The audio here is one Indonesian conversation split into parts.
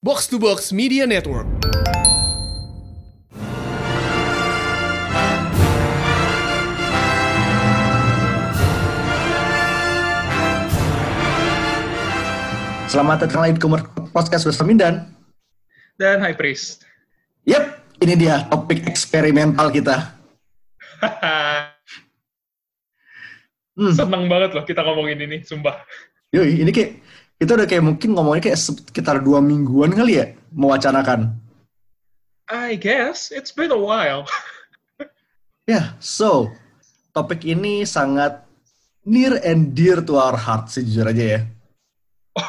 Box to Box Media Network. Selamat datang lagi di Podcast West Mindan. Dan High Priest. Yep, ini dia topik eksperimental kita. Hmm, Seneng banget loh kita ngomongin ini, sumpah. yoi, ini kayak kita udah kayak mungkin ngomongnya kayak sekitar dua mingguan kali ya mewacanakan. I guess it's been a while. Ya, so topik ini sangat near and dear to our heart sejujur aja ya.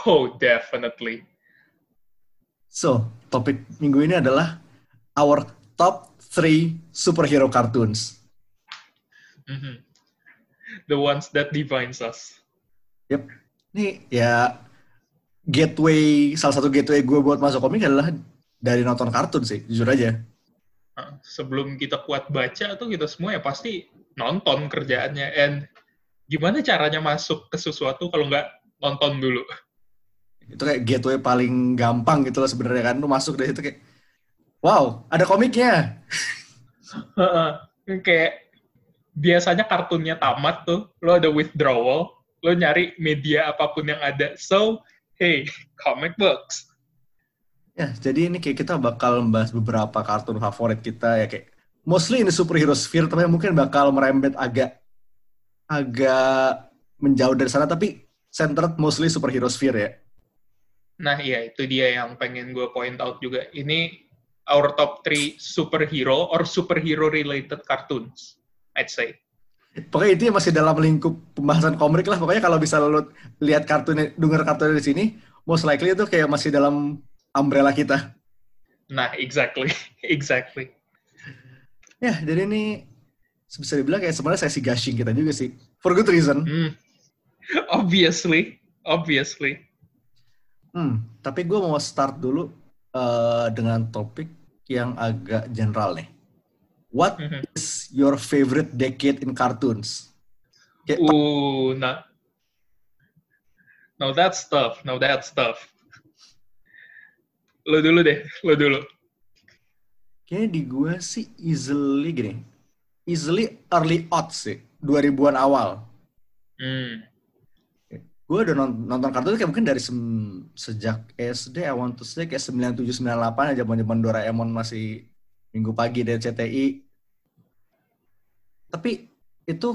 Oh, definitely. So, topik minggu ini adalah our top three superhero cartoons. Mhm. The ones that defines us. Yep. Ini ya gateway salah satu gateway gue buat masuk komik adalah dari nonton kartun sih, jujur aja. Nah, Sebelum kita kuat baca tuh kita semua ya pasti nonton kerjaannya. And gimana caranya masuk ke sesuatu kalau nggak nonton dulu? Itu kayak gateway paling gampang gitu loh sebenarnya kan. Lu masuk dari situ kayak wow, ada komiknya. Kayak biasanya kartunnya tamat tuh, lo ada withdrawal, lo nyari media apa pun yang ada. So, hey, comic books. Ya, jadi ini kayak kita bakal membahas beberapa kartun favorit kita ya kayak mostly ini superhero sphere tapi mungkin bakal merembet agak agak menjauh dari sana tapi centered mostly superhero sphere ya. Nah, iya itu dia yang pengen gue point out juga. Ini our top 3 superhero or superhero related cartoons, I'd say. Pokoknya itu masih dalam lingkup pembahasan komik lah. Pokoknya kalau bisa lo lihat kartunnya, denger kartunnya di sini, most likely itu kayak masih dalam umbrella kita. Nah, exactly. exactly. Ya, jadi ini bisa dibilang kayak sebenarnya sesi gushing kita juga sih. For good reason. Hmm. Obviously. Obviously. Hmm, tapi gue mau start dulu eh, dengan topik yang agak general nih. What Mhm. is your favorite decade in cartoons? Kayak, Ooh, nah. Now that's tough. Now that's tough. Lo dulu deh. Lo dulu. kayaknya di gue sih easily gini. Easily early odds sih. 2000-an awal. Hmm. Gue udah non- nonton kartun kayak mungkin dari sem- sejak SD, I want to say kayak 97-98 ya zaman-zaman Doraemon masih minggu pagi dari CTI. Tapi itu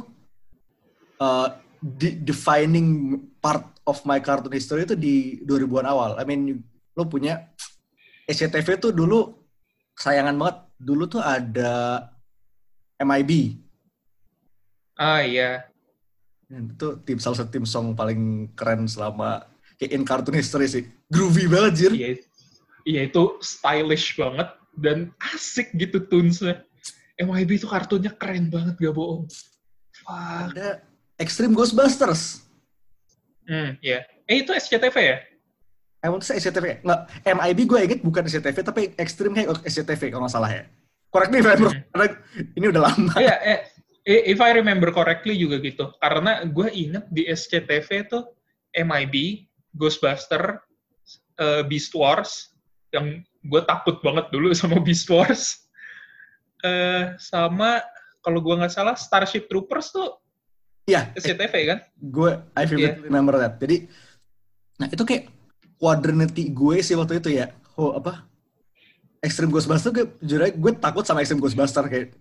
uh, de- defining part of my cartoon history itu di 2000-an awal. I mean, lo punya SCTV tuh dulu sayangan banget. Dulu tuh ada MIB. Ah, iya. Dan itu tim salah satu tim song paling keren selama kayak in cartoon history sih. Groovy banget, Jir. Iya, iya itu stylish banget dan asik gitu tunesnya. MYB itu kartunya keren banget gak bohong. Fuck. Ada Extreme Ghostbusters. Hmm, iya. Eh itu SCTV ya? I want to say SCTV. Nggak, MIB gue inget bukan SCTV, tapi Extreme kayak SCTV kalau nggak salah ya. Correct me if I'm wrong, Hmm. karena ini udah lama. Iya, eh, eh, if I remember correctly juga gitu. Karena gue inget di SCTV tuh MIB, Ghostbuster, eh, Beast Wars, yang gue takut banget dulu sama Beast Wars. Eh, sama kalau gue nggak salah Starship Troopers tuh Iya, SCTV kan? gue I vividly remember that. Jadi, nah itu kayak quadrinity gue sih waktu itu ya. Oh, apa? Extreme Ghostbuster, gue, jujur aja gue takut sama Extreme Ghostbuster kayak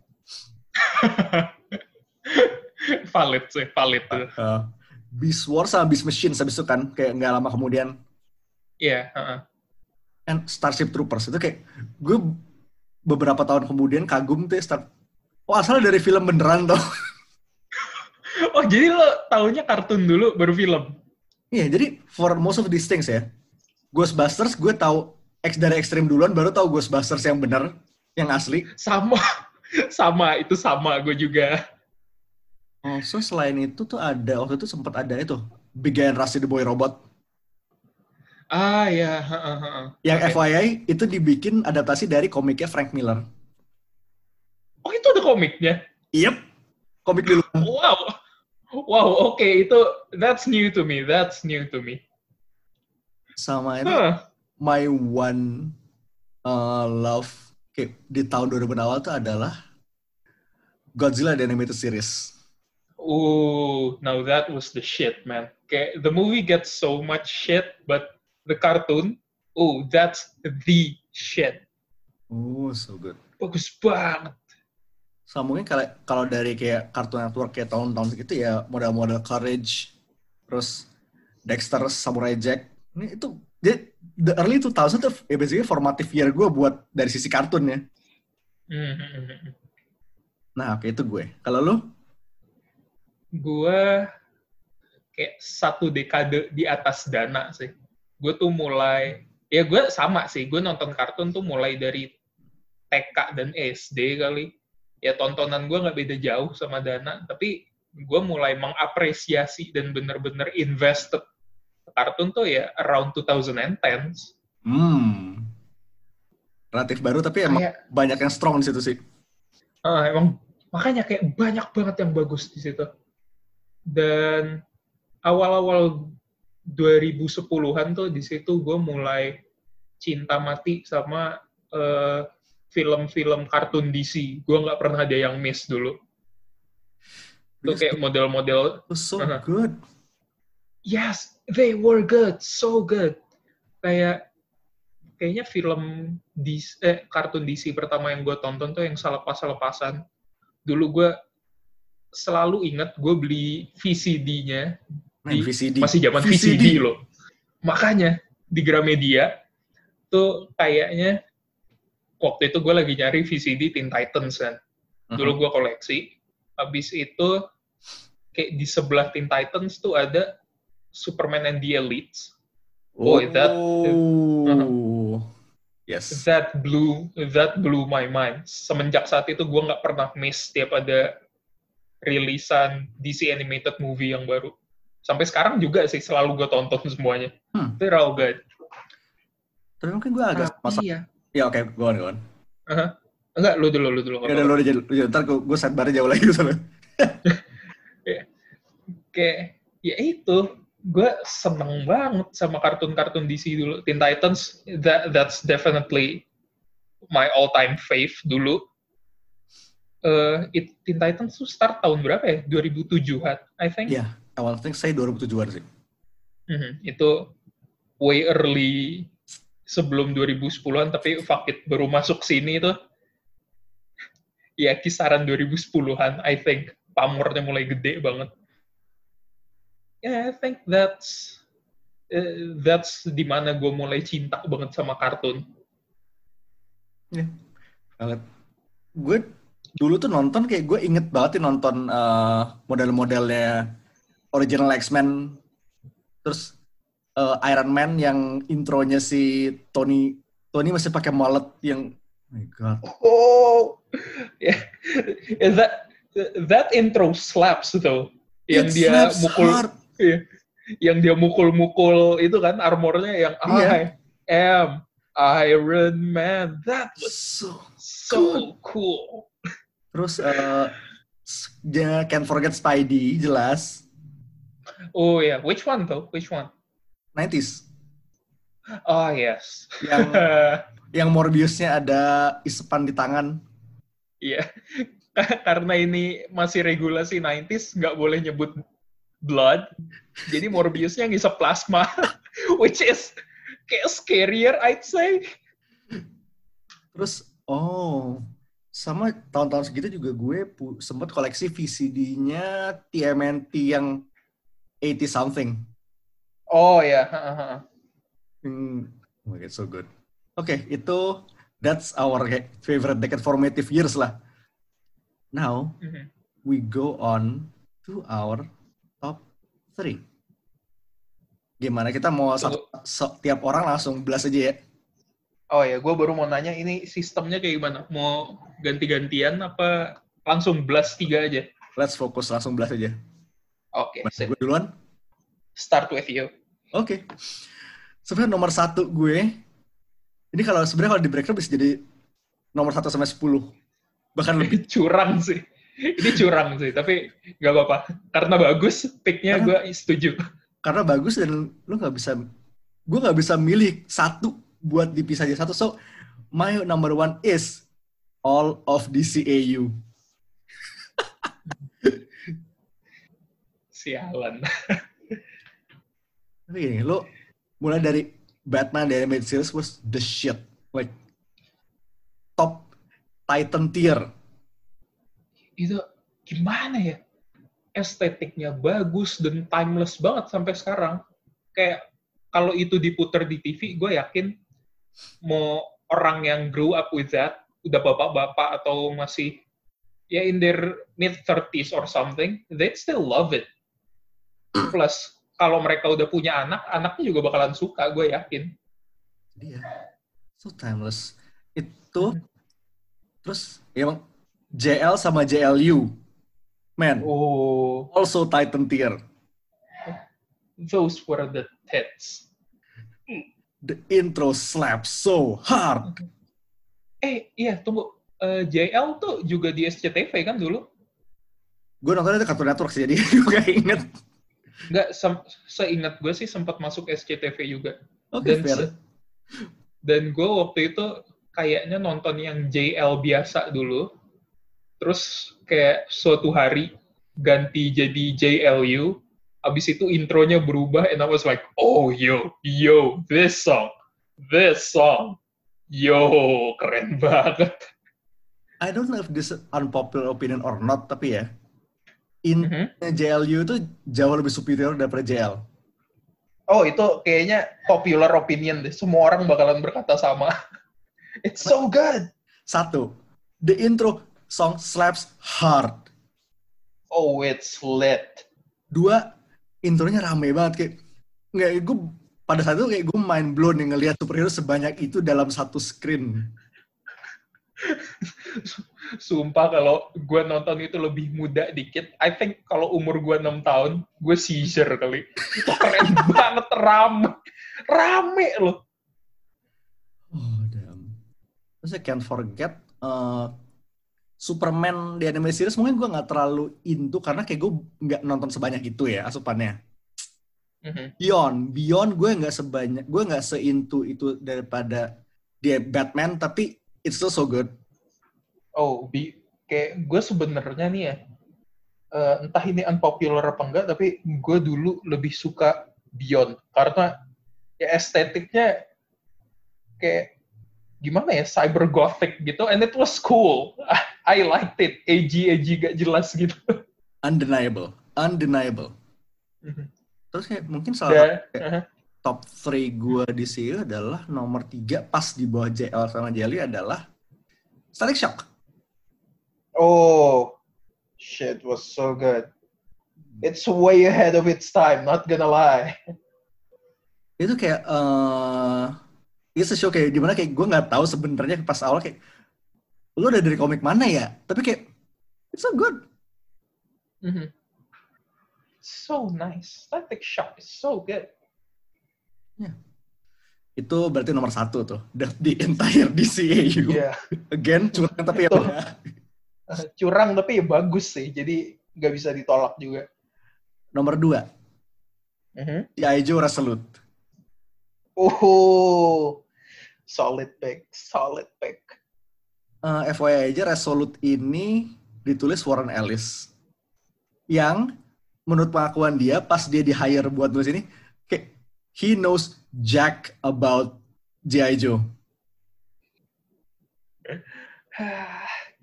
valid sih, valid tuh. uh, Beast Wars sama Beast Machine habis itu kan kayak nggak lama kemudian Iya, heeh. And Starship Troopers itu kayak gue beberapa tahun kemudian kagum tuh ya, start oh asalnya dari film beneran tuh Oh, jadi lo taunya kartun dulu baru film? iya jadi for most of these things ya Ghostbusters gue tahu X dari ekstrim duluan baru tahu Ghostbusters yang bener yang asli Sama, sama, itu sama gue juga. also selain itu tuh ada waktu itu sempat ada itu Big and Rusty the Boy Robot Ah, ya. yang Oke. FYI itu dibikin adaptasi dari komiknya Frank Miller Oh, itu ada komiknya? Yep, komik dulu. Wow. Wow, oke. Itu, that's new to me. That's new to me. Sama itu Huh. my one uh, love kayak di tahun 2000 awal tuh adalah Godzilla the Animated Series. Ooh, now that was the shit, man. Okay, the movie gets so much shit, but the cartoon, oh, that's the shit. Oh, so good. Bagus banget. So mungkin kalau kalau dari kayak Cartoon Network kayak tahun-tahun segitu ya model-model Courage, terus Dexter, Samurai Jack. Ini itu jadi the early 2000 tuh ya basically formative year gue buat dari sisi kartunnya. Mhm. Nah, oke itu gue. Kalau lu? Gue kayak satu dekade di atas dana sih. Gue tuh mulai, ya gue sama sih, gue nonton kartun tuh mulai dari TK dan SD kali. Ya tontonan gue nggak beda jauh sama dana, tapi gue mulai mengapresiasi dan bener-bener invested kartun tuh ya around 2010s. Hmm. Relatif baru tapi emang Kayak- banyak yang strong di situ sih. Ah, emang makanya kayak banyak banget yang bagus di situ. Dan awal-awal 2010-an tuh di situ gue mulai cinta mati sama eh, film-film kartun DC. Gue nggak pernah ada yang miss dulu. Itu kayak model-model was so Uh-huh. good. Yes, they were good, so good. Kayak kayaknya film DC, eh, kartun DC pertama yang gue tonton tuh yang selepas-selepasan. Dulu gue selalu ingat gue beli VCD-nya, Man, VCD. masih zaman VCD. loh. Makanya di Gramedia tuh kayaknya waktu itu gue lagi nyari VCD Teen Titans kan. Uh-huh. Dulu gue koleksi. Habis itu kayak di sebelah Teen Titans tuh ada Superman and the Elites. Boy, that- Oh. Yes. That blew that blew my mind. Semenjak saat itu gue nggak pernah miss setiap ada rilisan DC animated movie yang baru. Sampai sekarang juga sih selalu gue tonton semuanya. Hmm. All good. Tapi mungkin gue agak masa. Tapi ya. Ya oke, go on, go on. Enggak, lu dulu, lu dulu. Ya udah apa-apa. lu aja, lu aja. Ntar gue, gue set barnya jauh lagi soalnya. Kayak, ya itu. Gue seneng banget sama kartun-kartun DC dulu. Teen Titans, that, that's definitely my all-time fave dulu. Eh, it, Teen Titans tuh start tahun berapa ya? 2007-an, I think. Iya, awal think saya 2007-an sih. Mhm, itu way early sebelum 2010-an, tapi fuck it, baru masuk sini tuh ya kisaran 2010-an, I think. Pamornya mulai gede banget. Yeah, I think that's eh, that's di mana gue mulai cinta banget sama kartun. Banget. Gue dulu tuh nonton kayak gue inget banget nih nonton eh, model-modelnya original X-Men terus eh, Iron Man yang intronya si Tony Tony masih pakai mullet yang oh my god Oh, yeah, Yeah, that that intro slaps though. Yang It dia mukul. Iya. Yang dia mukul-mukul itu kan armornya yang Iya. I am Iron Man. That was so so cool. terus dia can't forget Spidey jelas Oh ya, which one though? Which one? 90s Oh yes. yang yang Morbiusnya ada isepan di tangan Iya. Karena ini masih regulasi 90s, nggak boleh nyebut blood. Jadi Morbiusnya ngisep plasma. Which is kayak scarier, I'd say. Terus, oh, sama tahun-tahun segitu juga gue sempet koleksi VCD-nya TMNT yang 80 something. Oh ya. Hmm, oh my god, so good. Oke, itu that's our favorite decade formative years lah. Now, Mhm. we go on to our top 3. Gimana kita mau satu, so- tiap orang langsung belas aja ya? Oh ya, gue baru mau nanya ini sistemnya kayak gimana? Mau ganti-gantian apa langsung blast tiga aja? Let's fokus langsung belas aja. Oke, sip. Gue duluan? start with you. Oke. Sebenarnya nomor satu gue, ini kalau sebenarnya kalau di breaker bisa jadi nomor satu sampai 10. Bahkan lebih. curang sih. Ini curang sih, tapi nggak apa-apa. Karena bagus, picknya gue setuju. Karena bagus dan lu nggak bisa, gue nggak bisa milih satu buat dipisah jadi satu. So, my number one is all of DCAU. Sialan. Tapi gini, lo mulai dari Batman dari animated series was the shit. Like, top Titan tier. Itu gimana ya? Estetiknya bagus dan timeless banget sampai sekarang. Kayak kalau itu diputer di TV, gue yakin mau orang yang grow up with that, udah bapak-bapak atau masih ya in their mid 30s or something, they still love it. Plus, kalau mereka udah punya anak, anaknya juga bakalan suka, gue yakin. Dia so timeless. Itu terus ya emang JL sama JLU. Man, Oh, also Titan tier. those were the tits. The intro slaps so hard. Eh, iya, tunggu. Eh, JL tuh juga di SCTV kan dulu? Gue nontonnya itu Cartoon Network sih, jadi gue gak inget. Nggak, sem- seingat gue sih sempat masuk SCTV juga. Oke, Dan fair. se- Dan gue waktu itu kayaknya nonton yang JL biasa dulu. Terus kayak suatu hari ganti jadi JLU. Abis itu intronya berubah and I was like, oh yo, yo, this song, this song. Yo, keren banget. I don't know if this is unpopular opinion or not, tapi ya, in Mhm. JLU itu jauh lebih superior daripada JL. Oh, itu kayaknya popular opinion deh. Semua orang bakalan berkata sama. It's so good. Satu, the intro song slaps hard. Oh, it's lit. Dua, intronya rame banget kayak nggak gue pada saat itu kayak gue mind blown nih ngelihat superhero sebanyak itu dalam satu screen. Sumpah kalau gue nonton itu lebih muda dikit, I think kalau umur gue 6 tahun, gue seizure kali. Itu keren banget, rame. Rame loh. Oh damn. Terus I can't forget uh, Superman di anime series mungkin gue nggak terlalu into karena kayak gue nggak nonton sebanyak itu ya asupannya. Mhm. Beyond, Beyond gue nggak sebanyak, gue nggak seintu itu daripada dia Batman, tapi it's still so good. Oh, bi kayak gue sebenarnya nih ya, eh, entah ini unpopular apa enggak, tapi gue dulu lebih suka Beyond. Karena ya estetiknya kayak gimana ya, cyber gothic gitu, and it was cool. I liked it, edgy-edgy gak jelas gitu. Undeniable, undeniable. Mhm. Terus kayak mungkin salah Dan, uh-huh. Top 3 gue di sini adalah nomor 3 pas di bawah JL sama Jelly adalah Static Shock. Oh, shit was so good. It's way ahead of its time, not gonna lie. Itu kayak eh itu show kayak di mana kayak gue nggak tahu sebenarnya pas awal kayak lu udah dari komik mana ya? Tapi kayak it's so good. Mhm. So nice. Static Shock is so good. Itu berarti nomor satu tuh the, the entire DCAU. Iya. Again curang tapi ya Itu. udah. Uh, curang tapi ya bagus sih. Jadi nggak bisa ditolak juga. Nomor dua Mhm. G.I. Joe Resolute. Oh, solid pick, solid pick. Eh, FYI aja Resolute ini ditulis Warren Ellis yang menurut pengakuan dia pas dia di hire buat nulis ini he knows jack about G.I. Joe.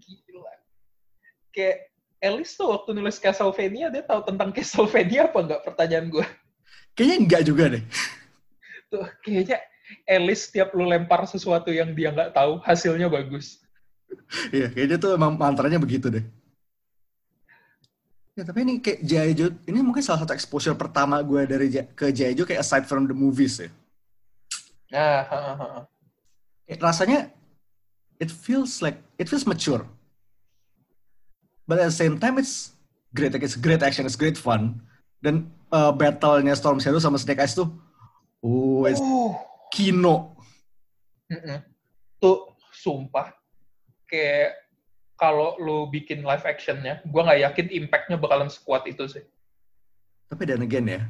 Gila. Kayak Ellis tuh waktu nulis Castlevania, dia tahu tentang Castlevania apa nggak? Pertanyaan gue. Kayaknya enggak juga deh. Tuh, kayaknya Ellis tiap lu lempar sesuatu yang dia nggak tahu, hasilnya bagus. Iya, kayaknya tuh emang mantranya begitu deh. Ya, tapi ini kayak. Joe, ini mungkin salah satu exposure pertama gue dari ke. Joe kayak aside from the movies ya. Nah. Kayak rasanya it feels like it feels mature. But at the same time it's great, like, it's great action, it's great fun. Dan uh, battle-nya Storm Shadow sama Snake Eyes tuh, oh, it's Uh, kino. mm-mm. Tuh, sumpah. Kayak kalau lu bikin live actionnya, gue nggak yakin impact-nya bakalan sekuat itu sih. Tapi dan again ya,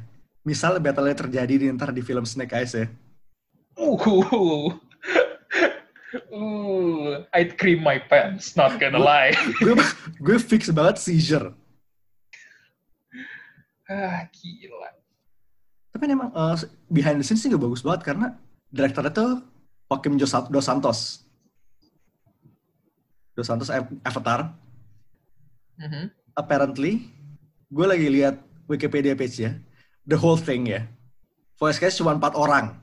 misal battle-nya terjadi di ntar di film Snake Eyes ya, Ooh. Ooh, I'd cream my pants, not gonna lie. gue gue fix banget seizure. ah, gila. Tapi emang uh, behind the scenes sih gak bagus banget karena direkturnya tuh Joaquim Dos Santos. Dos Santos Av- Avatar. Mhm. Apparently, gue lagi lihat Wikipedia page ya, the whole thing ya. Voice cast cuma empat orang.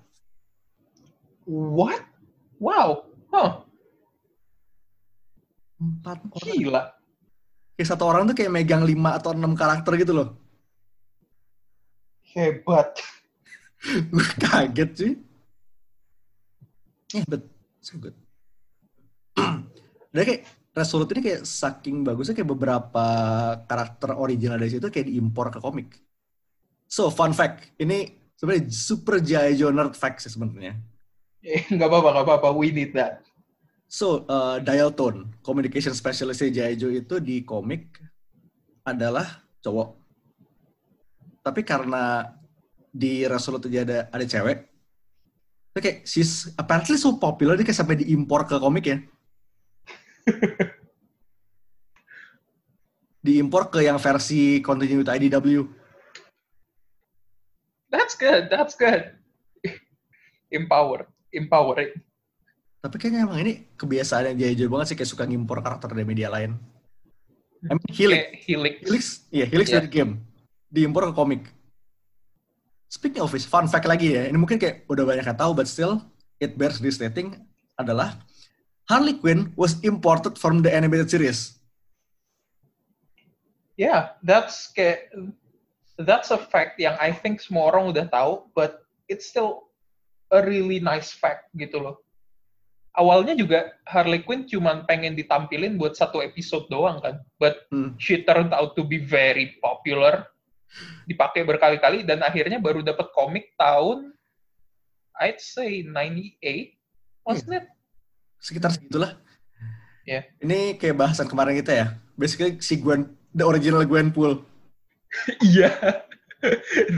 What? Wow. Huh. Empat orang. Gila. Kayak satu orang tuh kayak megang lima atau enam karakter gitu loh. Hebat. gue kaget sih. Yeah, but so good. Dan kayak Resolute ini kayak saking bagusnya kayak beberapa karakter original dari situ kayak diimpor ke komik. So, fun fact. Ini sebenarnya super Joe nerd fact sih sebenarnya. Eh, nggak apa-apa, nggak apa-apa. We need that. So, uh, Dial Tone, communication specialist Joe itu di komik adalah cowok. Tapi karena di Resolute aja ada ada cewek, itu kayak she's apparently so popular dia kayak sampai diimpor ke komik ya. diimpor ke yang versi continuity IDW. That's good. That's good. Empower. Empowering. Tapi kayaknya emang ini kebiasaan yang Joe banget sih kayak suka ngimpor karakter dari media lain. I mean, Helix, Kayak Helix. Helix, iya Helix Iya. dari game diimpor ke komik. Speaking of which, fun fact lagi ya, ini mungkin kayak udah banyak yang tahu, but still it bears this rating adalah Harley Quinn was imported from the animated series. Yeah, that's kayak that's a fact yang I think semua orang udah tahu, but it's still a really nice fact gitu loh. Awalnya juga Harley Quinn cuman pengen ditampilin buat satu episode doang kan, but Hmm. she turned out to be very popular, dipakai berkali-kali dan akhirnya baru dapat komik tahun I'd say 98, wasn't it? Sekitar segitulah. Iya. Ini kayak bahasan kemarin kita ya. Basically si Gwen, the original Gwenpool. Iya.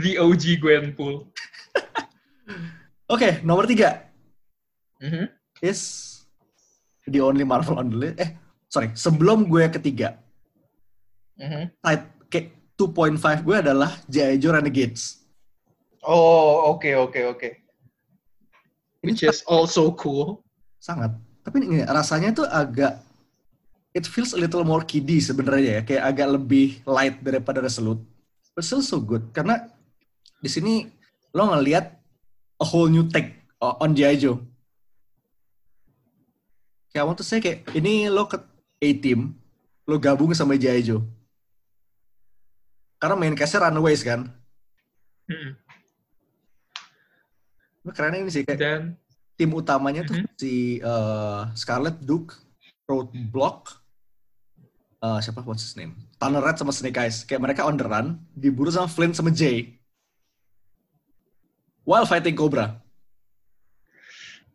The OG Gwenpool. Oke, nomor tiga. Mhm. is the only Marvel on the list. Eh, sorry, sebelum gue ketiga, Mhm. side kayak 2.5 gue adalah G.I. Joe Renegades. Oh, oke oke oke. Ini Which is also cool. sangat. Tapi ini rasanya tuh agak it feels a little more kiddie sebenarnya ya, kayak agak lebih light daripada Resolute. But still so good karena di sini lo ngelihat a whole new take on G.I. Joe. Kayak I want to say kayak ini lo ke A-Team, lo gabung sama G.I. Joe. Karena main cast-nya Runaways kan. Mm-mm. Keren ini sih kayak Dan tim utamanya tuh Mhm. si uh, Scarlet Duke, Roadblock, uh, siapa what's his name? Thunder Red sama Snake Eyes. Kayak mereka on the run, diburu sama Flint sama Jay. While fighting Cobra.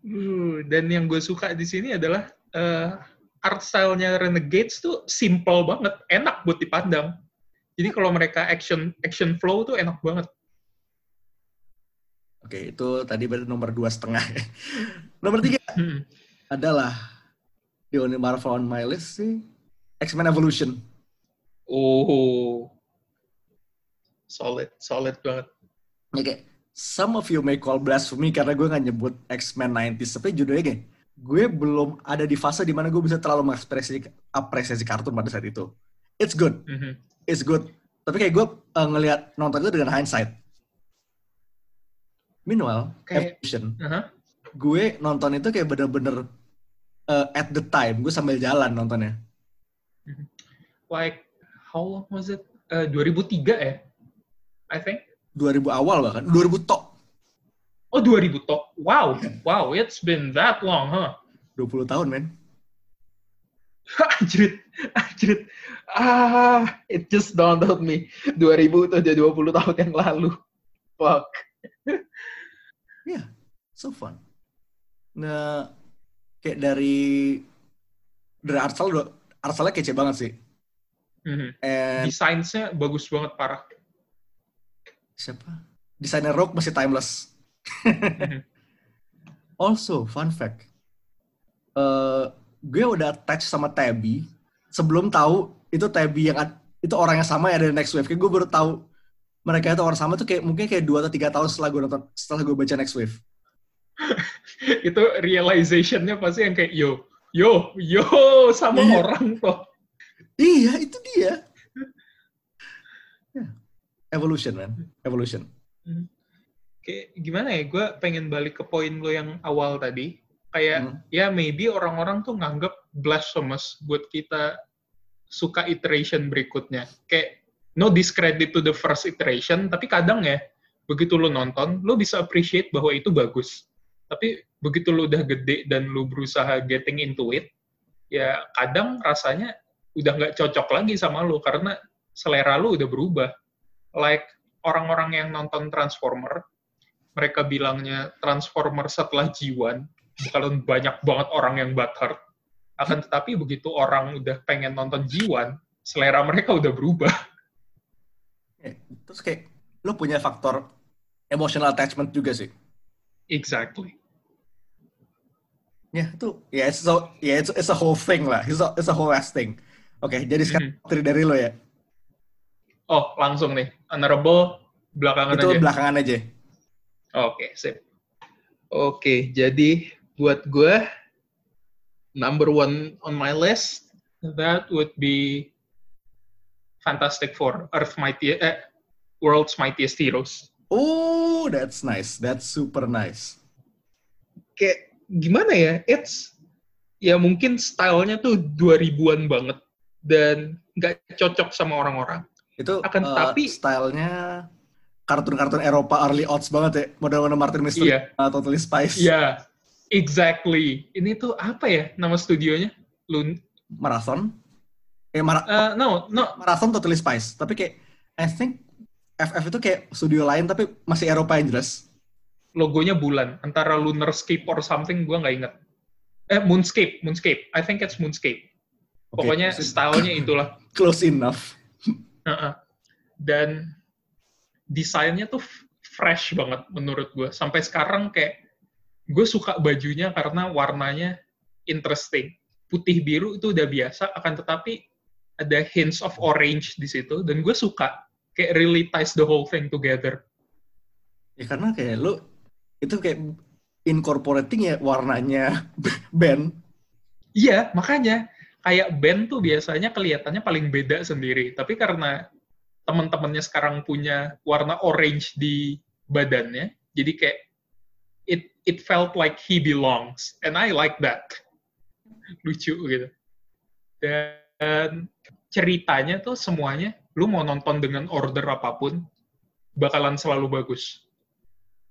uh, dan yang gue suka di sini adalah eh, art style-nya Renegades tuh simple banget, enak buat dipandang. Jadi kalau mereka action action flow tuh enak banget. Oke, itu tadi berarti nomor dua setengah. nomor tiga Hmm. adalah the only Marvel on my list sih X-Men Evolution. Oh, solid, solid banget. Ya kayak, some of you may call blasphemy karena gue nggak nyebut X-Men 90s. Tapi judulnya kayak, gue belum ada di fase di mana gue bisa terlalu mengapresiasi apresiasi kartun pada saat itu. It's good, Mhm. it's good. Tapi kayak gue uh, ngelihat nonton itu dengan hindsight. Meanwhile, Kayak- Evolution, Aha. gue nonton itu kayak bener-bener uh, at the time, gue sambil jalan nontonnya. Like how long was it? Eh, 2003 ya, I think. 2000 awal bahkan, 2000 tok, Oh 2000 toh. Wow, wow, it's been that long, huh? 20 tahun men. anjrit, anjrit. Ah, it just dawned on me. 2000 itu udah 20 tahun yang lalu. Fuck. so fun. Nah, kayak dari dari Arsal udah kece banget sih. Mhm. And Desainnya bagus banget, parah. siapa? Desainer Rogue masih timeless. Mhm. Also, fun fact. Eh, gue udah attach sama Tabby sebelum tahu itu Tabby yang itu orang yang sama ya dari Next Wave. Kayak gue baru tahu mereka itu orang sama tuh kayak mungkin kayak dua atau tiga tahun setelah gue nonton setelah gue baca Next Wave. itu realization-nya pasti yang kayak yo yo yo sama Iya. orang tuh Iya, itu dia. Ya. Evolution, man. Evolution. kayak gimana ya gue pengen balik ke poin lo yang awal tadi kayak Hmm. ya maybe orang-orang tuh nganggap blasphemous buat kita suka iteration berikutnya kayak no discredit to the first iteration tapi kadang ya begitu lo nonton lo bisa appreciate bahwa itu bagus. Tapi begitu lo udah gede dan lo berusaha getting into it ya kadang rasanya udah nggak cocok lagi sama lo karena selera lo udah berubah. Like orang-orang yang nonton Transformer mereka bilangnya Transformer setelah G1 bakalan banyak banget orang yang butthurt akan tetapi begitu orang udah pengen nonton G1 selera mereka udah berubah Terus kayak lo punya faktor emotional attachment juga sih. exactly Ya itu ya it's so ya it's, it's a whole thing lah. It's a, it's a whole ass thing. Oke, jadi sekarang dari dari lo ya. oh langsung nih honorable belakangan itu aja belakangan aja. Oke, sip. Oke, jadi buat gue number one on my list that would be Fantastic Four, Earth Mighty, eh, World's Mightiest Heroes. Oh, that's nice. That's super nice. Kayak gimana ya? It's ya mungkin stylenya tuh 2000-an banget dan nggak cocok sama orang-orang. Itu Akan eh, tetapi- stylenya kartun-kartun Eropa early odds banget ya. Model-model Martin Mystery, Iya. uh, Totally Spice, Iya, exactly. Ini tuh apa ya nama studionya? Lun, Marathon. Eh, Mara- eh, no, no, Marathon Totally Spice. Tapi kayak I think FF itu kayak studio lain tapi masih Eropa yang jelas. logonya bulan. Antara Lunarscape or something gue nggak inget eh Moonscape Moonscape. I think it's Moonscape. Oke, pokoknya stylenya itulah. Close enough. Heeh. dan desainnya tuh fresh banget menurut gue sampai sekarang kayak gue suka bajunya karena warnanya interesting. Putih biru itu udah biasa akan tetapi ada hints of orange di situ dan gue suka kayak really ties the whole thing together Ya karena kayak lu itu kayak incorporating ya warnanya band. Iya, makanya kayak band tuh biasanya kelihatannya paling beda sendiri. Tapi karena teman-temannya sekarang punya warna orange di badannya, jadi kayak it it felt like he belongs, and I like that. Lucu gitu. Dan ceritanya tuh semuanya, lu mau nonton dengan order apa pun, bakalan selalu bagus.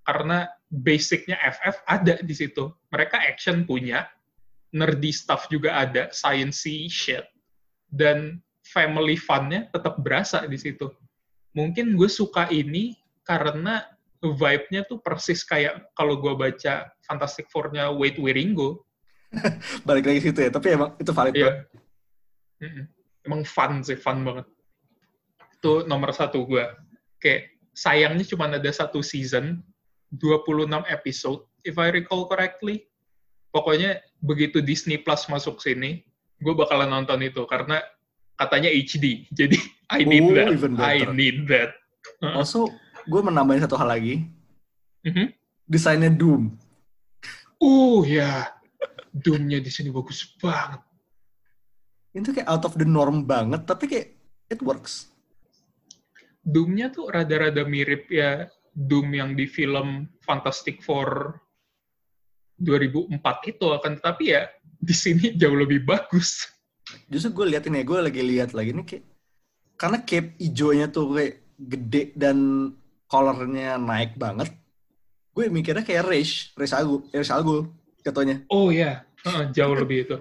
Karena basicnya FF ada di situ. Mereka action punya, nerdy stuff juga ada, sciencey shit, dan family fun-nya tetap berasa di situ. Mungkin gue suka ini karena vibe-nya tuh persis kayak kalau gue baca Fantastic Four-nya Wade Wieringo. Balik lagi situ ya. Tapi emang itu valid. Iya. banget. Mm-mm. Emang fun sih, fun banget. Itu nomor satu gue. Kayak sayangnya cuma ada satu season, 26 episode, if I recall correctly. Pokoknya begitu Disney Plus masuk sini, gue bakalan nonton itu karena katanya HD. Jadi I need Oh, that. I need that. Also, gue menambahin satu hal lagi. Mhm. Desainnya Doom. Uh ya, Doom-nya di sini bagus banget. Itu kayak out of the norm banget, tapi kayak it works. Doom-nya tuh rada-rada mirip ya Doom yang di film Fantastic Four 2004 itu akan tetapi ya di sini jauh lebih bagus. Justru gue lihat ini, gue lagi lihat lagi ini kayak karena cape ijonya tuh kayak gede dan colornya naik banget. Gue mikirnya kayak Rage, Rage Al Ghul, Rage Al Ghul jatuhnya. Oh ya, Heeh, jauh lebih itu.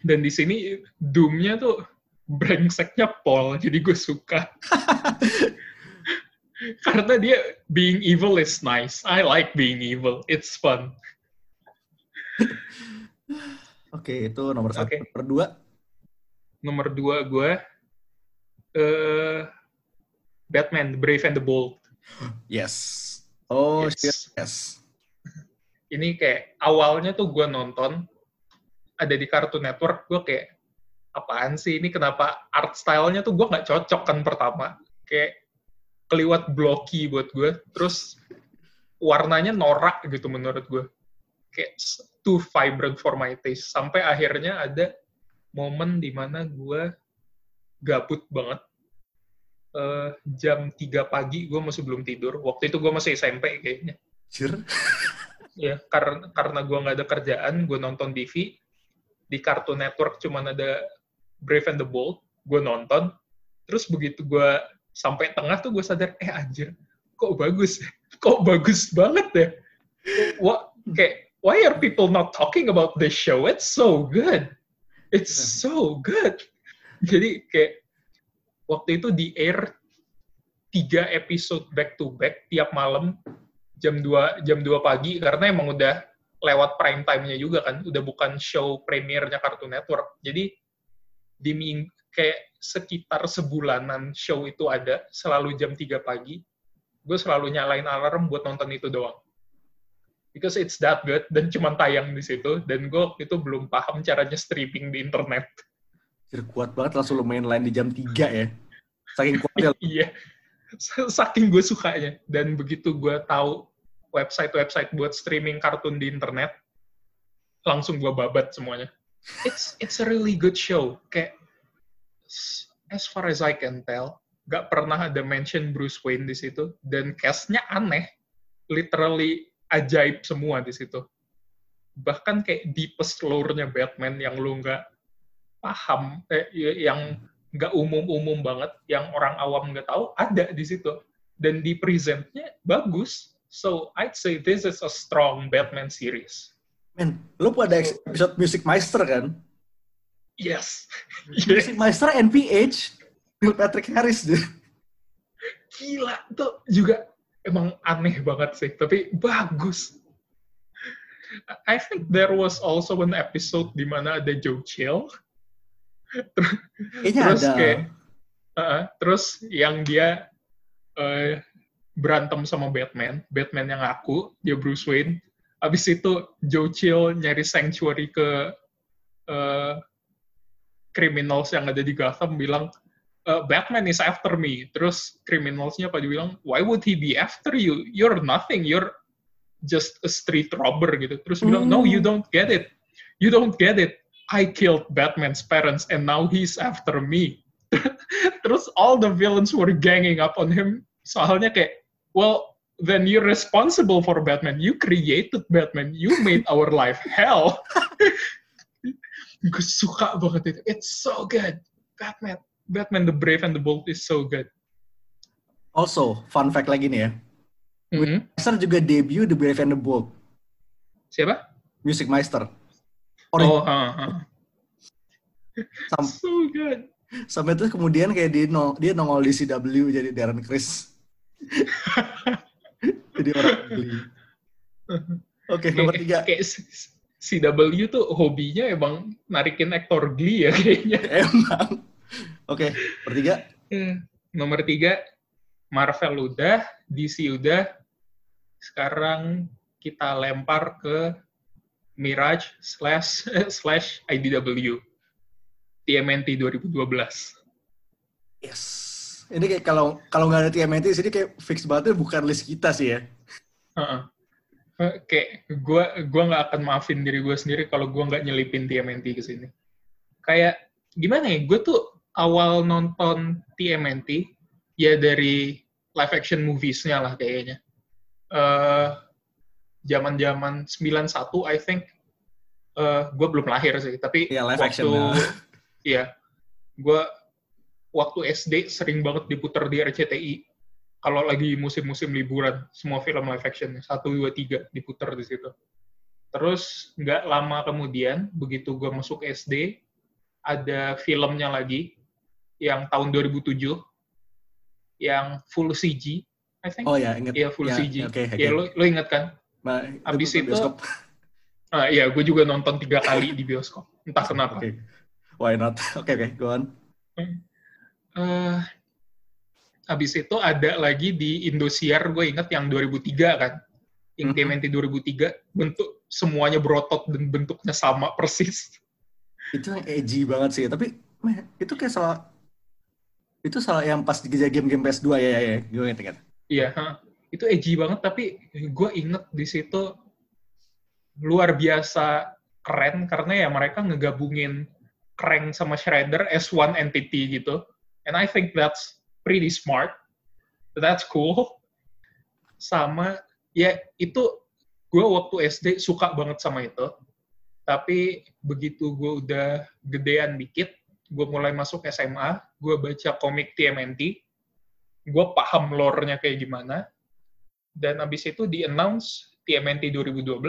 Dan di sini Doom-nya tuh brengseknya Paul, jadi gue suka. Karena dia being evil is nice. I like being evil. It's fun. Oke, itu nomor satu. Oke. Nomor dua, Nomor dua gue eh Batman, The Brave and the Bold. yes. Oh, Yes. yes. ini kayak awalnya tuh gue nonton ada di Cartoon Network, gue kayak apaan sih ini? Kenapa art style-nya tuh gue nggak cocok kan pertama? Kayak keliwat blocky buat gue terus warnanya norak gitu menurut gue kayak too vibrant for my taste. Sampai akhirnya ada momen di mana gue gabut banget. Uh, jam 3 pagi gue masih belum tidur. Waktu itu gue masih SMP kayaknya. Sure. ya karena karena gue nggak ada kerjaan gue nonton TV di Cartoon Network cuman ada Brave and the Bold gue nonton. Terus begitu gue sampai tengah tuh gue sadar eh anjir kok bagus? Kok bagus banget ya? What kayak why are people not talking about this show? It's so good. It's so good. Jadi kayak waktu itu di air tiga episode back to back tiap malam jam 2 jam 2 pagi karena emang udah lewat prime time-nya juga kan udah bukan show premiernya Cartoon Network. Jadi di ming kayak sekitar sebulanan show itu ada selalu jam 3 pagi gue selalu nyalain alarm buat nonton itu doang. Because it's that good dan cuma tayang di situ dan gue itu belum paham caranya streaming di internet. Jadi kuat banget langsung lu main lain di jam 3 ya. Saking kuatnya. Iya. Saking gue sukanya. Dan begitu gue tahu website-website buat streaming kartun di internet langsung gue babat semuanya it's it's a really good show kayak as far as I can tell, gak pernah ada mention Bruce Wayne di situ dan castnya aneh, literally ajaib semua di situ. Bahkan kayak deepest lore-nya Batman yang lu nggak paham, eh, yang nggak umum-umum banget, yang orang awam nggak tahu, ada di situ. Dan di presentnya bagus. So, I'd say this is a strong Batman series. Men, lu pada episode Music Meister kan? Yes. yes. Meister NPH, Neil Patrick Harris deh. Gila, tuh juga emang aneh banget sih, tapi bagus. I think there was also an episode di mana ada Joe Chill. Kayaknya terus ada. kayak, uh, terus yang dia uh, berantem sama Batman, Batman yang aku, dia Bruce Wayne. Abis itu Joe Chill nyari sanctuary ke uh, criminals yang ada di Gotham bilang uh, Batman is after me. Terus criminalsnya pada bilang, why would he be after you? You're nothing. You're just a street robber gitu. Terus mm. bilang, no, you don't get it. You don't get it. I killed Batman's parents and now he's after me. Terus all the villains were ganging up on him. Soalnya kayak, well, then you're responsible for Batman. You created Batman. You made our life hell. gue suka banget itu. It's so good. Batman, Batman the Brave and the Bold is so good. Also, fun fact lagi nih ya. Mm -hmm. Meister juga debut The Brave and the Bold. Siapa? Music Meister. Oh, uh, uh. Sam so good. Sampai terus kemudian kayak dia nongol, dia nongol di CW jadi Darren Chris. jadi orang beli. Oke, okay, nomor tiga. Kayak CW tuh hobinya emang narikin aktor Glee ya kayaknya. Emang. Oke, okay, nomor tiga. Nomor tiga, Marvel udah, DC udah. Sekarang kita lempar ke Mirage slash slash IDW. TMNT 2012. Yes. Ini kayak kalau kalau nggak ada TMNT sini kayak fix banget bukan list kita sih ya. Uh -uh kayak gue gua nggak akan maafin diri gue sendiri kalau gue nggak nyelipin TMNT ke sini. Kayak gimana ya? Gue tuh awal nonton TMNT ya dari live action movies-nya lah kayaknya. Uh, zaman-zaman 91 I think uh, gue belum lahir sih, tapi ya, live waktu action, ya gue waktu SD sering banget diputar di RCTI kalau lagi musim-musim liburan semua film live action satu dua tiga diputar di situ. Terus nggak lama kemudian begitu gue masuk SD ada filmnya lagi yang tahun 2007 yang full CG I think. Oh ya ingat. Ya full ya, CG okay, okay. ya lo lo ingat kan? Nah, abis itu, itu uh, ya gue juga nonton tiga kali di bioskop. Entah kenapa. Okay. why not? Oke okay, oke okay, go on uh, Habis itu ada lagi di Indosiar, gue inget yang 2003 kan. yang. TMNT 2003 bentuk semuanya berotot dan bentuknya sama persis. Itu yang edgy banget sih. Tapi meh, itu kayak salah itu salah yang pas di game-game PS2 ya ya ya. Gue inget-inget. Iya, ha. itu edgy banget tapi gue inget di situ luar biasa keren karena ya mereka ngegabungin Krang sama Shredder as one entity gitu. And I think that's pretty smart. That's cool. Sama ya itu gue waktu SD suka banget sama itu. Tapi begitu gue udah gedean dikit, gue mulai masuk SMA, gue baca komik TMNT, gue paham lore-nya kayak gimana, dan abis itu di-announce TMNT 2012.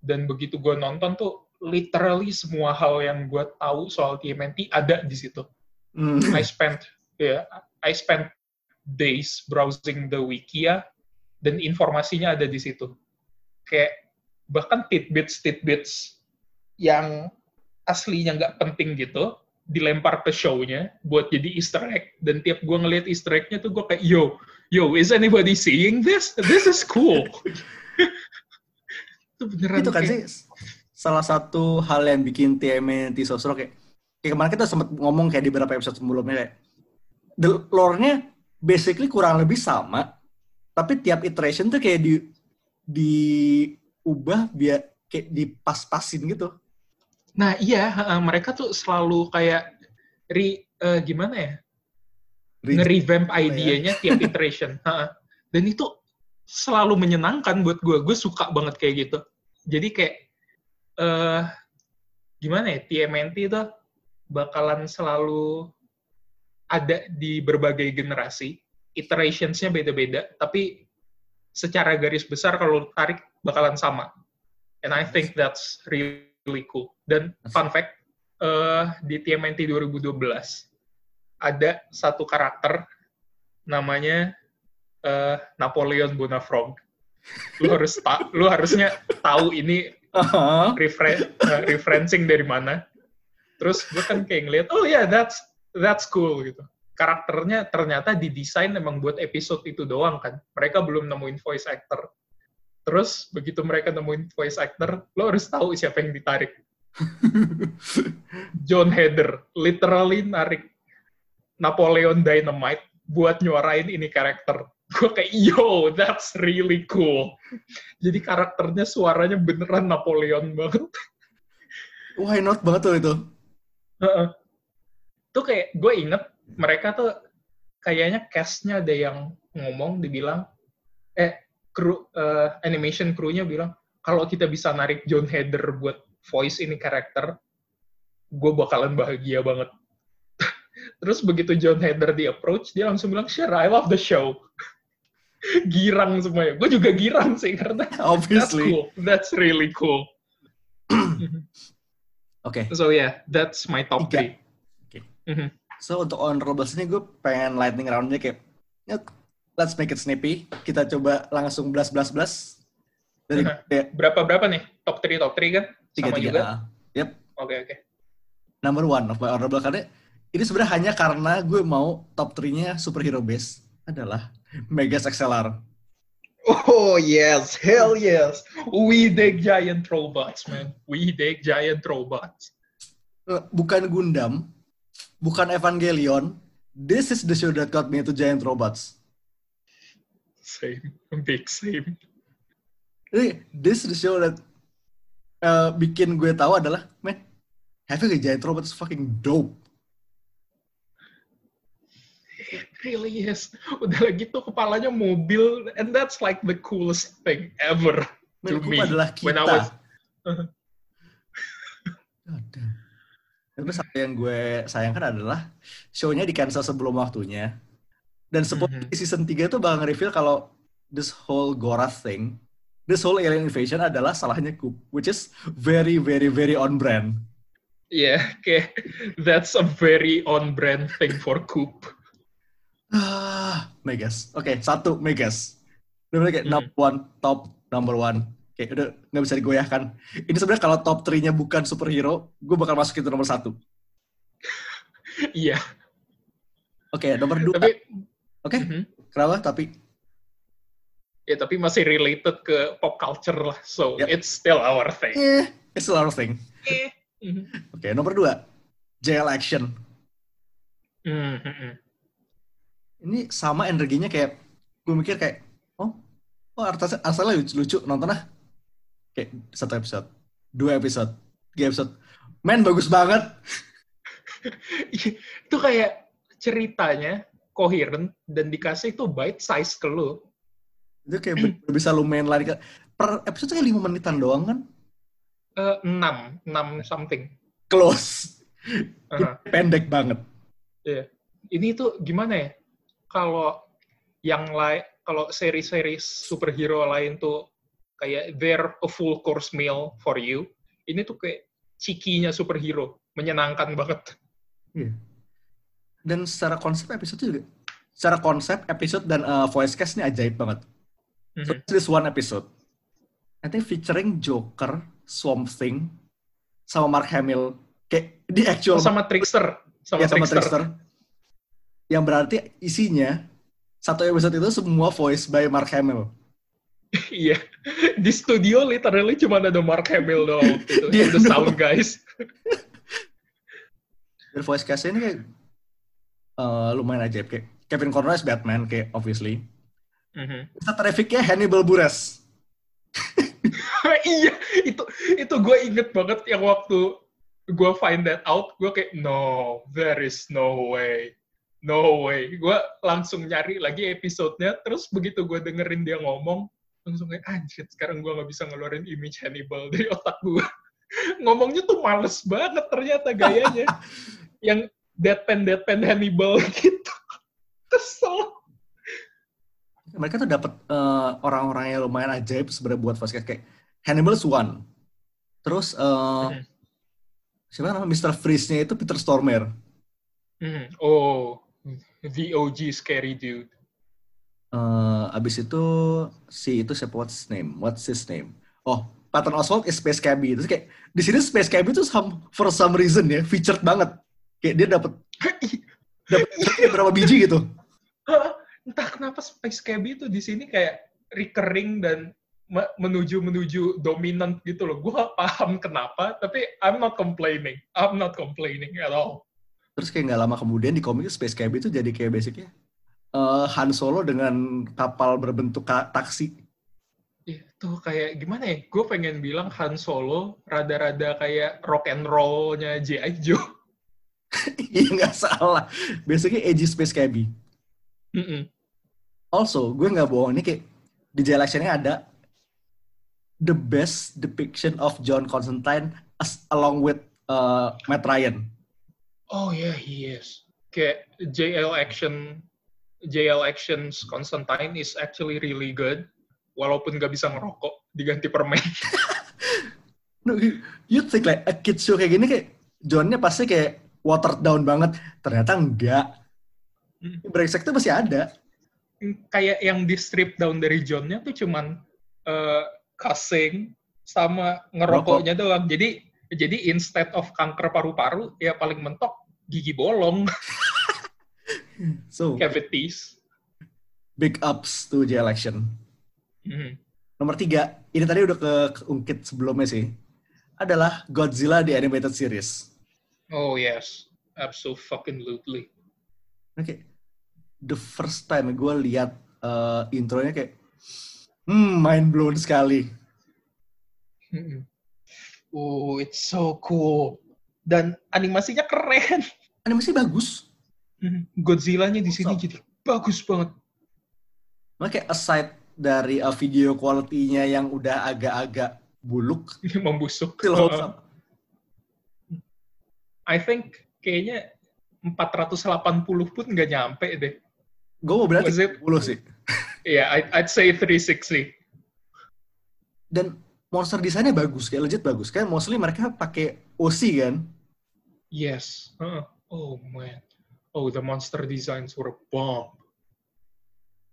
Dan begitu gue nonton tuh, literally semua hal yang gue tahu soal TMNT ada di situ. Hmm. I spent ya I spent days browsing the wiki ya dan informasinya ada di situ. Kayak bahkan tidbits tidbits yang aslinya nggak penting gitu dilempar ke show-nya buat jadi Easter egg dan tiap gue ngeliat Easter egg-nya tuh gue kayak yo yo is anybody seeing this this is cool itu beneran itu kan kayak- sih salah satu hal yang bikin TMNT so seru kayak, kayak kemarin kita sempat ngomong kayak di beberapa episode sebelumnya kayak the lore-nya basically kurang lebih sama tapi tiap iteration tuh kayak di diubah biar kayak dipas-pasin gitu Nah iya, mereka tuh selalu kayak re, eh, gimana ya, nge-revamp ya? idenya tiap iteration. Dan itu selalu menyenangkan buat gue. Gue suka banget kayak gitu. Jadi kayak eh gimana ya, TMNT itu bakalan selalu ada di berbagai generasi. Iterations-nya beda-beda, tapi secara garis besar kalau tarik bakalan sama. And I think that's really cool. Dan fun fact, eh, di TMNT 2012 ada satu karakter namanya eh, Napoleon Bonafrog. Lu harus ta- lu harusnya tahu ini Aha. refre- eh, referencing dari mana. Terus gue kan kayak ngeliat, oh ya yeah, that's that's cool gitu. Karakternya ternyata didesain emang buat episode itu doang kan. Mereka belum nemuin voice actor. Terus begitu mereka nemuin voice actor, lo harus tahu siapa yang ditarik. John Heder literally narik Napoleon Dynamite buat nyuarain ini karakter. Gue kayak, yo, that's really cool. Jadi karakternya suaranya beneran Napoleon banget. Why not banget tuh itu. Heeh. Tuh kayak, gue inget mereka tuh kayaknya cast-nya ada yang ngomong, dibilang, eh, kru, eh, animation crew-nya bilang, kalau kita bisa narik John Heder buat voice ini karakter, gue bakalan bahagia banget. Terus begitu John Heder di approach, dia langsung bilang, sure, I love the show. girang semuanya. Gue juga girang sih, karena that's Obviously. cool. That's really cool. Oke. so yeah, that's my top Tiga. three. Oke. Mhm. So untuk honorables ini gue pengen lightning roundnya kayak yuk, let's make it snappy. Kita coba langsung belas belas belas dari Aha. kayak Berapa-berapa nih? Top 3, top 3 kan? tiga Sama tiga. juga? Ah. Yep. Oke, oke. Number one of my honorable karena ini sebenarnya hanya karena gue mau top 3-nya superhero base adalah Megas XLR. Oh yes, hell yes. We dig giant robots, man. We dig giant robots. Eh, Bukan Gundam, bukan Evangelion. This is the show that got me into giant robots. Same, big same. Jadi, this is the show that eh, bikin gue tahu adalah, man, having a giant robot is fucking dope. It really is. Udah gitu kepalanya mobil, and that's like the coolest thing ever. To me, adalah kita. when I was-. Tapi satu yang gue sayangkan adalah show-nya di cancel sebelum waktunya. Dan supposedly Mhm. season 3 itu bakal nge-reveal kalau this whole Gorath thing, this whole alien invasion adalah salahnya Coop, which is very, very, very on brand. Yeah, okay. That's a very on-brand thing for Coop. Ah, Megas. Oke, satu Megas. Udah bener kayak Hmm. number one, top number one. Kayak udah nggak bisa digoyahkan. Ini sebenarnya kalau top 3-nya bukan superhero, gue bakal masuk itu nomor satu. Iya, Oke, nomor dua. tapi Oke, Mhm. kenapa? Tapi Ya tapi masih related ke pop culture lah. So Yep. it's still our thing. Eh, it's lot of thing. Eh. Mhm. Oke, nomor dua. JL Action. Hmm, hmm, hmm. Ini sama energinya kayak, gue mikir kayak, oh, oh asalnya lucu-lucu, nonton ah. Kayak satu episode, dua episode, tiga episode. Men, bagus banget. itu kayak ceritanya coherent dan dikasih itu bite size ke lu. Itu kayak bisa lumayan lari ke, per episode kayak lima menitan doang kan. Eh, 6, 6 something. Close. Aha. Pendek banget. Ini tuh gimana ya? Kalau yang lain, kalau seri-seri superhero lain tuh kayak they're a full course meal for you. Ini tuh kayak cikinya superhero, menyenangkan banget. Iya. Dan secara konsep episode juga. Secara konsep episode dan uh, voice cast ini ajaib banget. So Mhm. this one episode. I think featuring Joker, Swamp Thing, sama Mark Hamill. Kayak di actual Oh, sama Trickster, sama, ya, sama Trickster. Yang berarti isinya satu episode itu semua voice by Mark Hamill. Iya. Di studio literally cuma ada Mark Hamill doang. Gitu. Dia the sound guys. Dan voice cast ini kayak uh, lumayan ajaib. Kayak Kevin Conroy as Batman, kayak obviously. Mhm. Bisa terrificnya Hannibal Buress. iya, itu itu gue inget banget yang waktu gue find that out, gue kayak no, there is no way, no way. Gue langsung nyari lagi episodenya, terus begitu gue dengerin dia ngomong, langsung kayak anjir, sekarang gue nggak bisa ngeluarin image Hannibal dari otak gue. Ngomongnya tuh males banget ternyata gayanya, yang deadpan deadpan Hannibal gitu. Kesel. Mereka tuh dapat uh, orang-orang yang lumayan ajaib sebenarnya buat voice cast kayak Hannibal Swan. Terus uh, Mhm. siapa nama Mr. Freeze-nya itu Peter Stormare. Mhm. Oh, the OG scary dude. Eh, abis itu si itu siapa what's his name? What's his name? Oh, Patton Oswalt is Space Cabby. Terus kayak di sini Space Cabby itu some, for some reason ya featured banget. Kayak dia dapat dapat berapa biji gitu. Entah kenapa Space Cabby itu di sini kayak recurring dan me- menuju menuju dominant gitu loh. Gue gak paham kenapa, tapi I'm not complaining. I'm not complaining at all. Terus kayak nggak lama kemudian di komik Space Cabby itu jadi kayak basicnya eh, Han Solo dengan kapal berbentuk ka- taksi. Itu kayak gimana ya? Gue pengen bilang Han Solo rada-rada kayak rock and roll-nya G.I. Joe. Iya nggak salah. Basically edgy Space Cabby. Mm-mm. Also, gue nggak bohong ini kayak di jail action-nya ada the best depiction of John Constantine as along with uh, Matt Ryan. Oh yeah, he is. Kayak JL Action, JL Actions Constantine is actually really good. Walaupun gak bisa ngerokok, diganti permen. No, you, you think like a kid show kayak gini kayak Johnnya pasti kayak watered down banget. Ternyata enggak. Hmm. Brengsek tuh masih ada. kayak yang di strip down dari Johnnya tuh cuman eh, cussing sama ngerokoknya doang. Jadi jadi instead of kanker paru-paru ya paling mentok gigi bolong, So, cavities. big ups to jail action. Mhm. Nomor tiga, ini tadi udah ke keungkit sebelumnya sih. Adalah Godzilla di animated series. Oh yes, absolutely. Oke. The first time gue lihat uh, intronya kayak hmm mind blown sekali. Mhm. Oh, it's so cool. Dan animasinya keren. Animasi bagus. Mhm. Godzilla-nya di sini So- jadi bagus banget. Makanya kayak aside dari uh, video quality-nya yang udah agak-agak buluk, Membusuk. up. I think kayaknya 480 pun nggak nyampe deh. Gue mau bilang Was it- 30 sih. Iya, I'd, I'd say 360. Dan monster desainnya bagus, kayak legit bagus. Kan mostly mereka pakai OC kan. Yes. Huh. Oh man. Oh, the monster designs were bomb.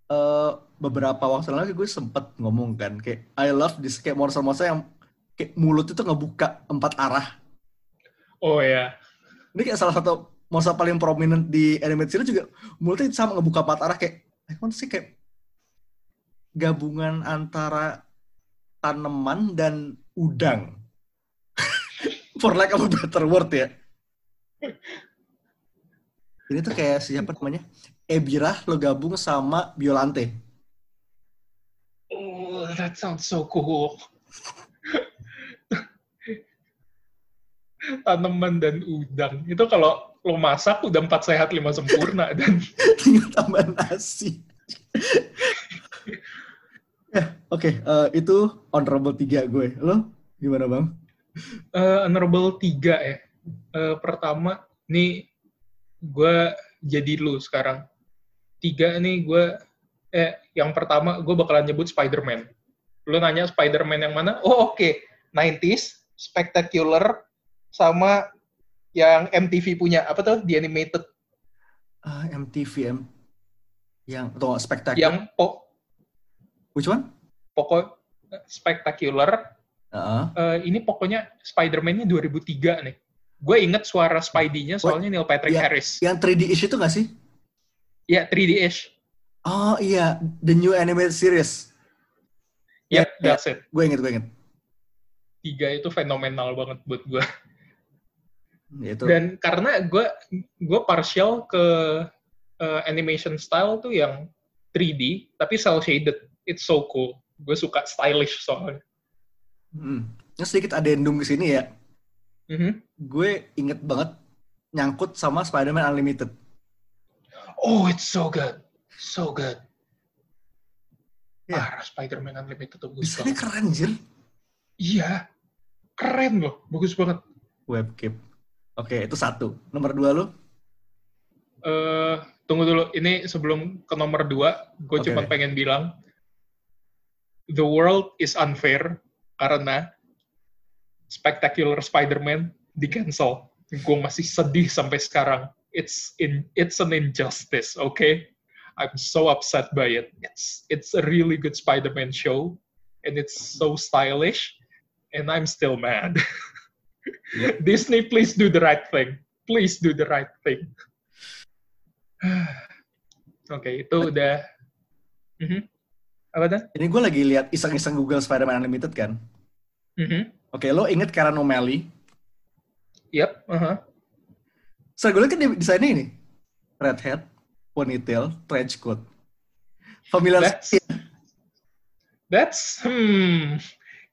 Eh, beberapa waktu lalu gue sempet ngomong kan, kayak I love this kayak monster-monster yang kayak mulut itu ngebuka empat arah. Oh ya. Ini kayak salah satu monster paling prominent di animated series juga mulutnya sama ngebuka empat arah kayak I want sih kayak gabungan antara tanaman dan udang. For lack of a better word ya. Ini tuh kayak siapa namanya? Ebirah lo gabung sama Biolante. Oh, that sounds so cool. Tanaman dan udang. Itu kalau lo masak udah empat sehat lima sempurna dan Tinggal tambah nasi. Oke. eh, itu honorable 3 gue. Lo gimana bang? Eh, honorable tiga ya. Eh, pertama, nih gue jadi lu sekarang. Tiga nih gue, eh yang pertama gue bakalan nyebut Spider-Man. Lu nanya Spider-Man yang mana? Oh oke, 90s, Spectacular, sama yang MTV punya, apa tuh, The Animated. Ah, MTV M. Yang atau spektakuler. Yang po Which one? Pokok Spectacular, Heeh. eh, ini pokoknya Spider-Man-nya 2003 nih. Gue inget suara Spidey-nya soalnya Neil Patrick Iya. Harris. Yang 3D ish itu nggak sih? Ya, 3D-ish. Oh iya, the new animated series. Ya, Iya, that's it. Gue inget, gue inget. Tiga itu fenomenal banget buat gue. Itu. Dan karena gue gue partial ke uh, animation style tuh yang 3D tapi cel shaded. It's so cool. Gue suka stylish soalnya. Hmm. Ini sedikit adendum ke sini ya. Mhm. Gue inget banget nyangkut sama Spider-Man Unlimited. Oh, it's so good. So good. Iya. Parah Spider-Man Unlimited tuh bagus Desainnya banget. keren, Jir. Iya. Keren loh. Bagus banget. Webkit. Oke, itu satu. Nomor dua lu? eh tunggu dulu. Ini sebelum ke nomor dua, gue Oke. cuma pengen bilang, the world is unfair karena Spectacular Spider-Man di cancel. Gue masih sedih sampai sekarang. It's in it's an injustice, okay? I'm so upset by it. It's it's a really good Spider-Man show, and it's so stylish, and I'm still mad. Yep. Disney, please do the right thing. Please do the right thing. Oke, itu udah. Mhm. Apa tuh? Ini gue lagi lihat iseng-iseng Google Spider-Man Unlimited kan. Mhm. Oke, lo inget Karen O'Malley? Yep. uh-huh. Saya gue lihat kan di- desainnya ini. Red hat, ponytail, trench coat. Familiar That's That's hmm.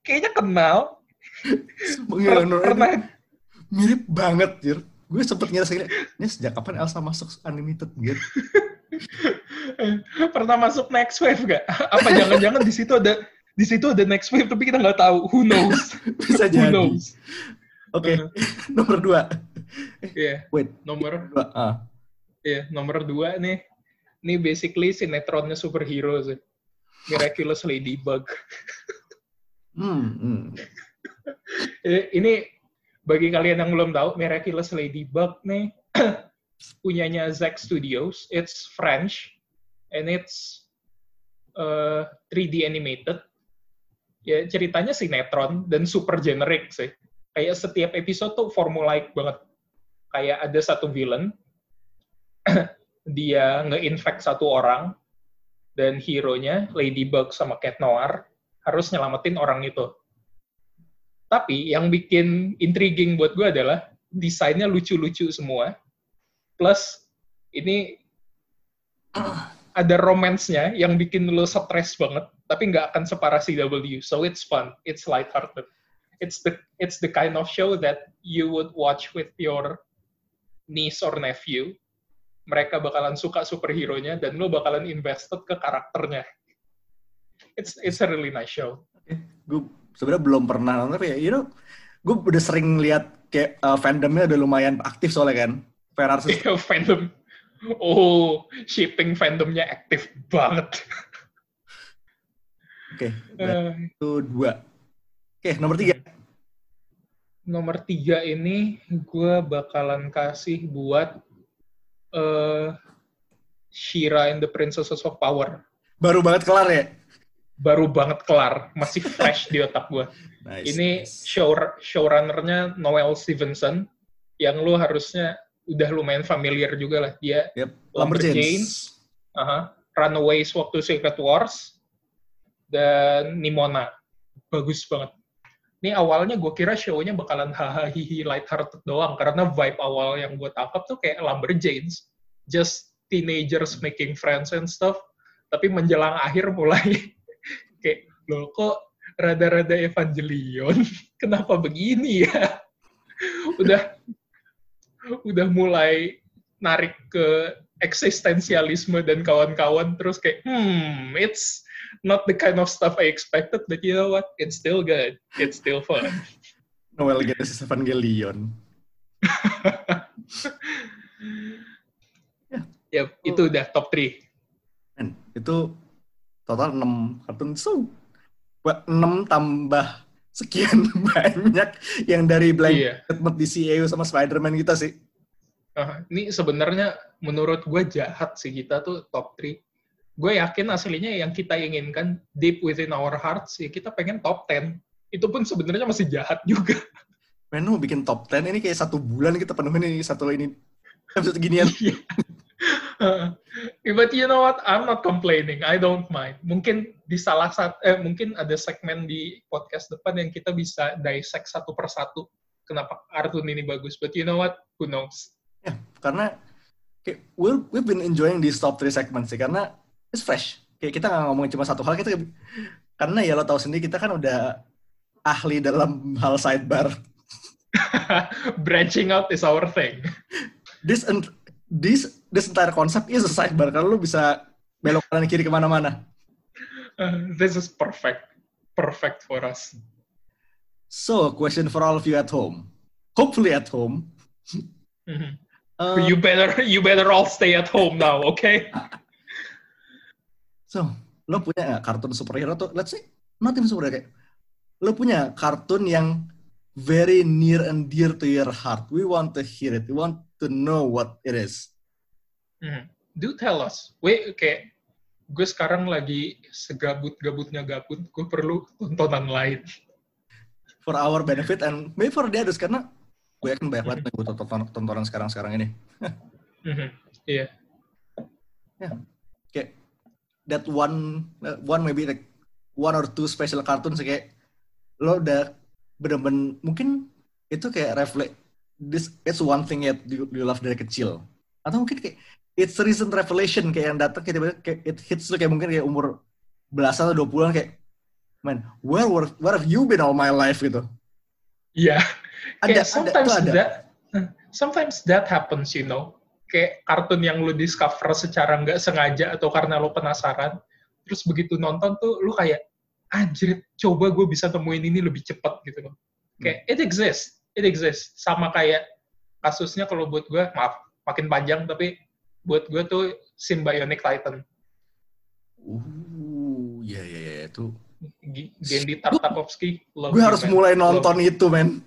Kayaknya kenal. Pernah mirip banget, Jir. Gue sempet ngira segini, ini sejak kapan Elsa masuk Unlimited, Jir? pernah masuk next wave gak? Apa jangan-jangan di situ ada di situ ada next wave tapi kita nggak tahu. Who knows? Bisa Who jadi. knows? Oke, Uh, nomor dua. Iya, Wait, nomor dua. Ah. iya nomor dua nih. Ini basically sinetronnya superhero sih. Miraculous Ladybug. Hmm, hmm. Eh, ini bagi kalian yang belum tahu, Miraculous Ladybug nih punyanya Zack Studios. It's French and it's uh, 3D animated. Ya ceritanya sinetron dan super generic sih. Kayak setiap episode tuh formulaik banget. Kayak ada satu villain, dia nge-infect satu orang, dan hero-nya Ladybug sama Cat Noir harus nyelamatin orang itu. Tapi yang bikin intriguing buat gue adalah desainnya lucu-lucu semua. Plus ini ada romance-nya yang bikin lo stres banget, tapi nggak akan separah CW. So it's fun, it's lighthearted. It's the it's the kind of show that you would watch with your niece or nephew. Mereka bakalan suka superhero-nya dan lo bakalan invested ke karakternya. It's it's a really nice show. Gue sebenarnya belum pernah nonton, ya, you know, gue udah sering lihat kayak uh, fandomnya udah lumayan aktif soalnya kan. Ferrari Iya, fandom. Oh, shipping fandomnya aktif banget. Oke, berarti Eh, itu dua. Oke, nomor tiga. nomor tiga ini gue bakalan kasih buat eh Shira and the Princesses of Power. Baru banget kelar ya? Baru banget kelar, masih fresh di otak gue. Nice. Ini show showrunnernya Noel Stevenson, yang lu harusnya udah lumayan familiar juga lah. Dia Yep. Lumberjanes. Lumberjanes, aha, Runaways waktu Secret Wars, dan Nimona. Bagus banget. Ini awalnya gue kira show-nya bakalan hahaha lighthearted doang, karena vibe awal yang gue tangkap tuh kayak Lumberjanes. Just teenagers making friends and stuff. Tapi menjelang akhir mulai kayak, loh kok rada-rada Evangelion? Kenapa begini ya? udah udah mulai narik ke eksistensialisme dan kawan-kawan terus kayak hmm it's not the kind of stuff I expected but you know what? It's still good. It's still fun. Noel Genesis Evangelion. Ya itu udah top 3 Men, itu total 6 kartun. So 6 tambah sekian banyak yang dari Blank Iya. Statement di CEU sama Spider-Man kita sih. Ah, ini sebenarnya menurut gue jahat sih kita tuh top 3 gue yakin aslinya yang kita inginkan deep within our hearts ya kita pengen top 10 itu pun sebenarnya masih jahat juga Men, lu bikin top 10 ini kayak satu bulan kita penuhin ini satu ini episode ginian. But you know what? I'm not complaining. I don't mind. Mungkin di salah satu, eh, mungkin ada segmen di podcast depan yang kita bisa dissect satu persatu. Kenapa kartun ini bagus? But you know what? Who knows? Ya, karena kayak we've, we've been enjoying these top 3 segments sih karena it's fresh. Kayak kita nggak ngomongin cuma satu hal kita karena ya lo tahu sendiri kita kan udah ahli dalam hal sidebar. Branching out is our thing. This en- this this entire concept is a sidebar karena lo bisa belok kanan kiri ke mana-mana. Uh, this is perfect. Perfect for us. So, question for all of you at home. Hopefully at home. Mhm. Uh, you better you better all stay at home now, okay? So, lo punya nggak kartun superhero tuh, let's say, not even superhero, kayak, lo punya kartun yang very near and dear to your heart. We want to hear it. We want to know what it is. Mhm. Do tell us. Wait, kayak gue sekarang lagi segabut-gabutnya gabut, gue perlu tontonan lain. For our benefit and maybe for the others, karena gue yakin banyak banget yang butuh tonton- tontonan sekarang-sekarang ini. Mhm. Iya. Kayak, that one, uh, one maybe like, one or two special cartoons, kayak, lo udah bener-bener, mungkin itu kayak reflect, this, it's one thing that you, you love dari kecil. Atau mungkin kayak, it's a recent revelation kayak yang datang kayak, kayak it hits lu kayak mungkin kayak umur belasan atau 20-an kayak man, where were where have you been all my life gitu. Iya. Ada, Kayak ada, sometimes ada. that sometimes that happens, you know. Kayak kartun yang lu discover secara nggak sengaja atau karena lu penasaran, terus begitu nonton tuh lu kayak anjir, coba gue bisa temuin ini lebih cepat gitu loh. Kayak it exists, it exists. Sama kayak kasusnya kalau buat gue, maaf, makin panjang tapi buat gue tuh Symbionic Titan. Uh, ya ya ya itu. Gendy Tartakovsky. love Gue harus man. mulai Love nonton you. itu, men.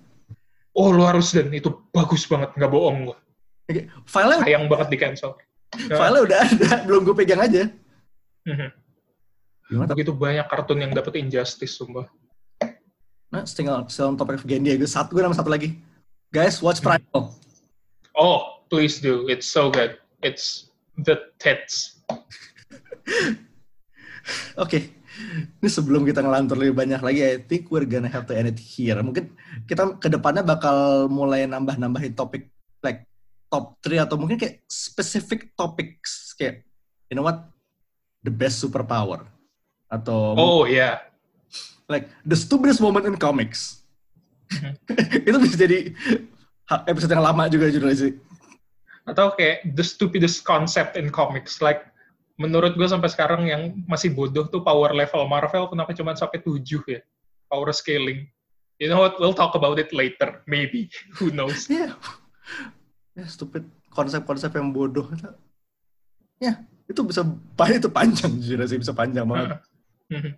Oh, lu harus dan itu bagus banget, nggak bohong gue. Kayak, Filenya, Sayang banget di cancel. filenya udah ada, belum gue pegang aja. Mhm. Gimana? tapi- Begitu banyak kartun yang dapet injustice, sumpah. Nah, still on topic of Gendy, gue satu gue nama satu lagi. Guys, watch Primal. Oh, please do. It's so good. It's the tits. Oke, ini sebelum kita ngelantur lebih banyak lagi, I think we're gonna have to end it here. Mungkin kita ke depannya bakal mulai nambah-nambahin topik like top 3 atau mungkin kayak specific topics kayak you know what the best superpower atau Oh, yeah. like the stupidest moment in comics. itu bisa jadi episode yang lama juga judulnya sih. Atau kayak the stupidest concept in comics. Like, menurut gue sampai sekarang yang masih bodoh tuh power level Marvel, kenapa cuma sampai 7 ya? Power scaling. You know what? We'll talk about it later. Maybe. Who knows? Ya, ya stupid konsep-konsep yang bodoh. Ya, itu bisa itu panjang jujur sih bisa panjang banget. Mhm.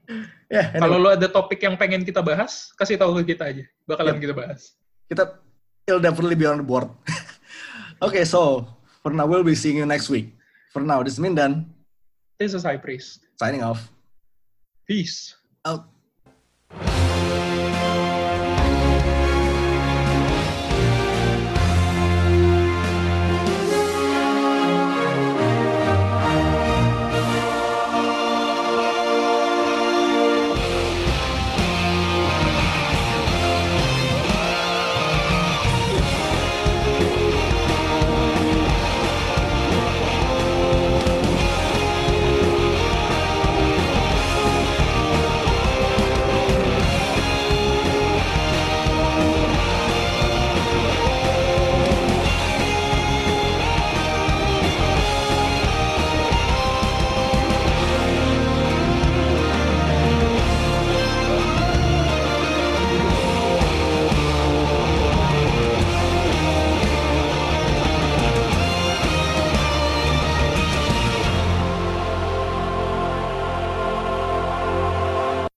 Ya, Kalau anyway, lo ada topik yang pengen kita bahas, kasih tahu ke kita aja. Bakalan Yep. kita bahas. kita it'll definitely be on the board. Okay, so for now we'll be seeing you next week. For now, this is Mindan This is High Priest. signing off. Peace. Out.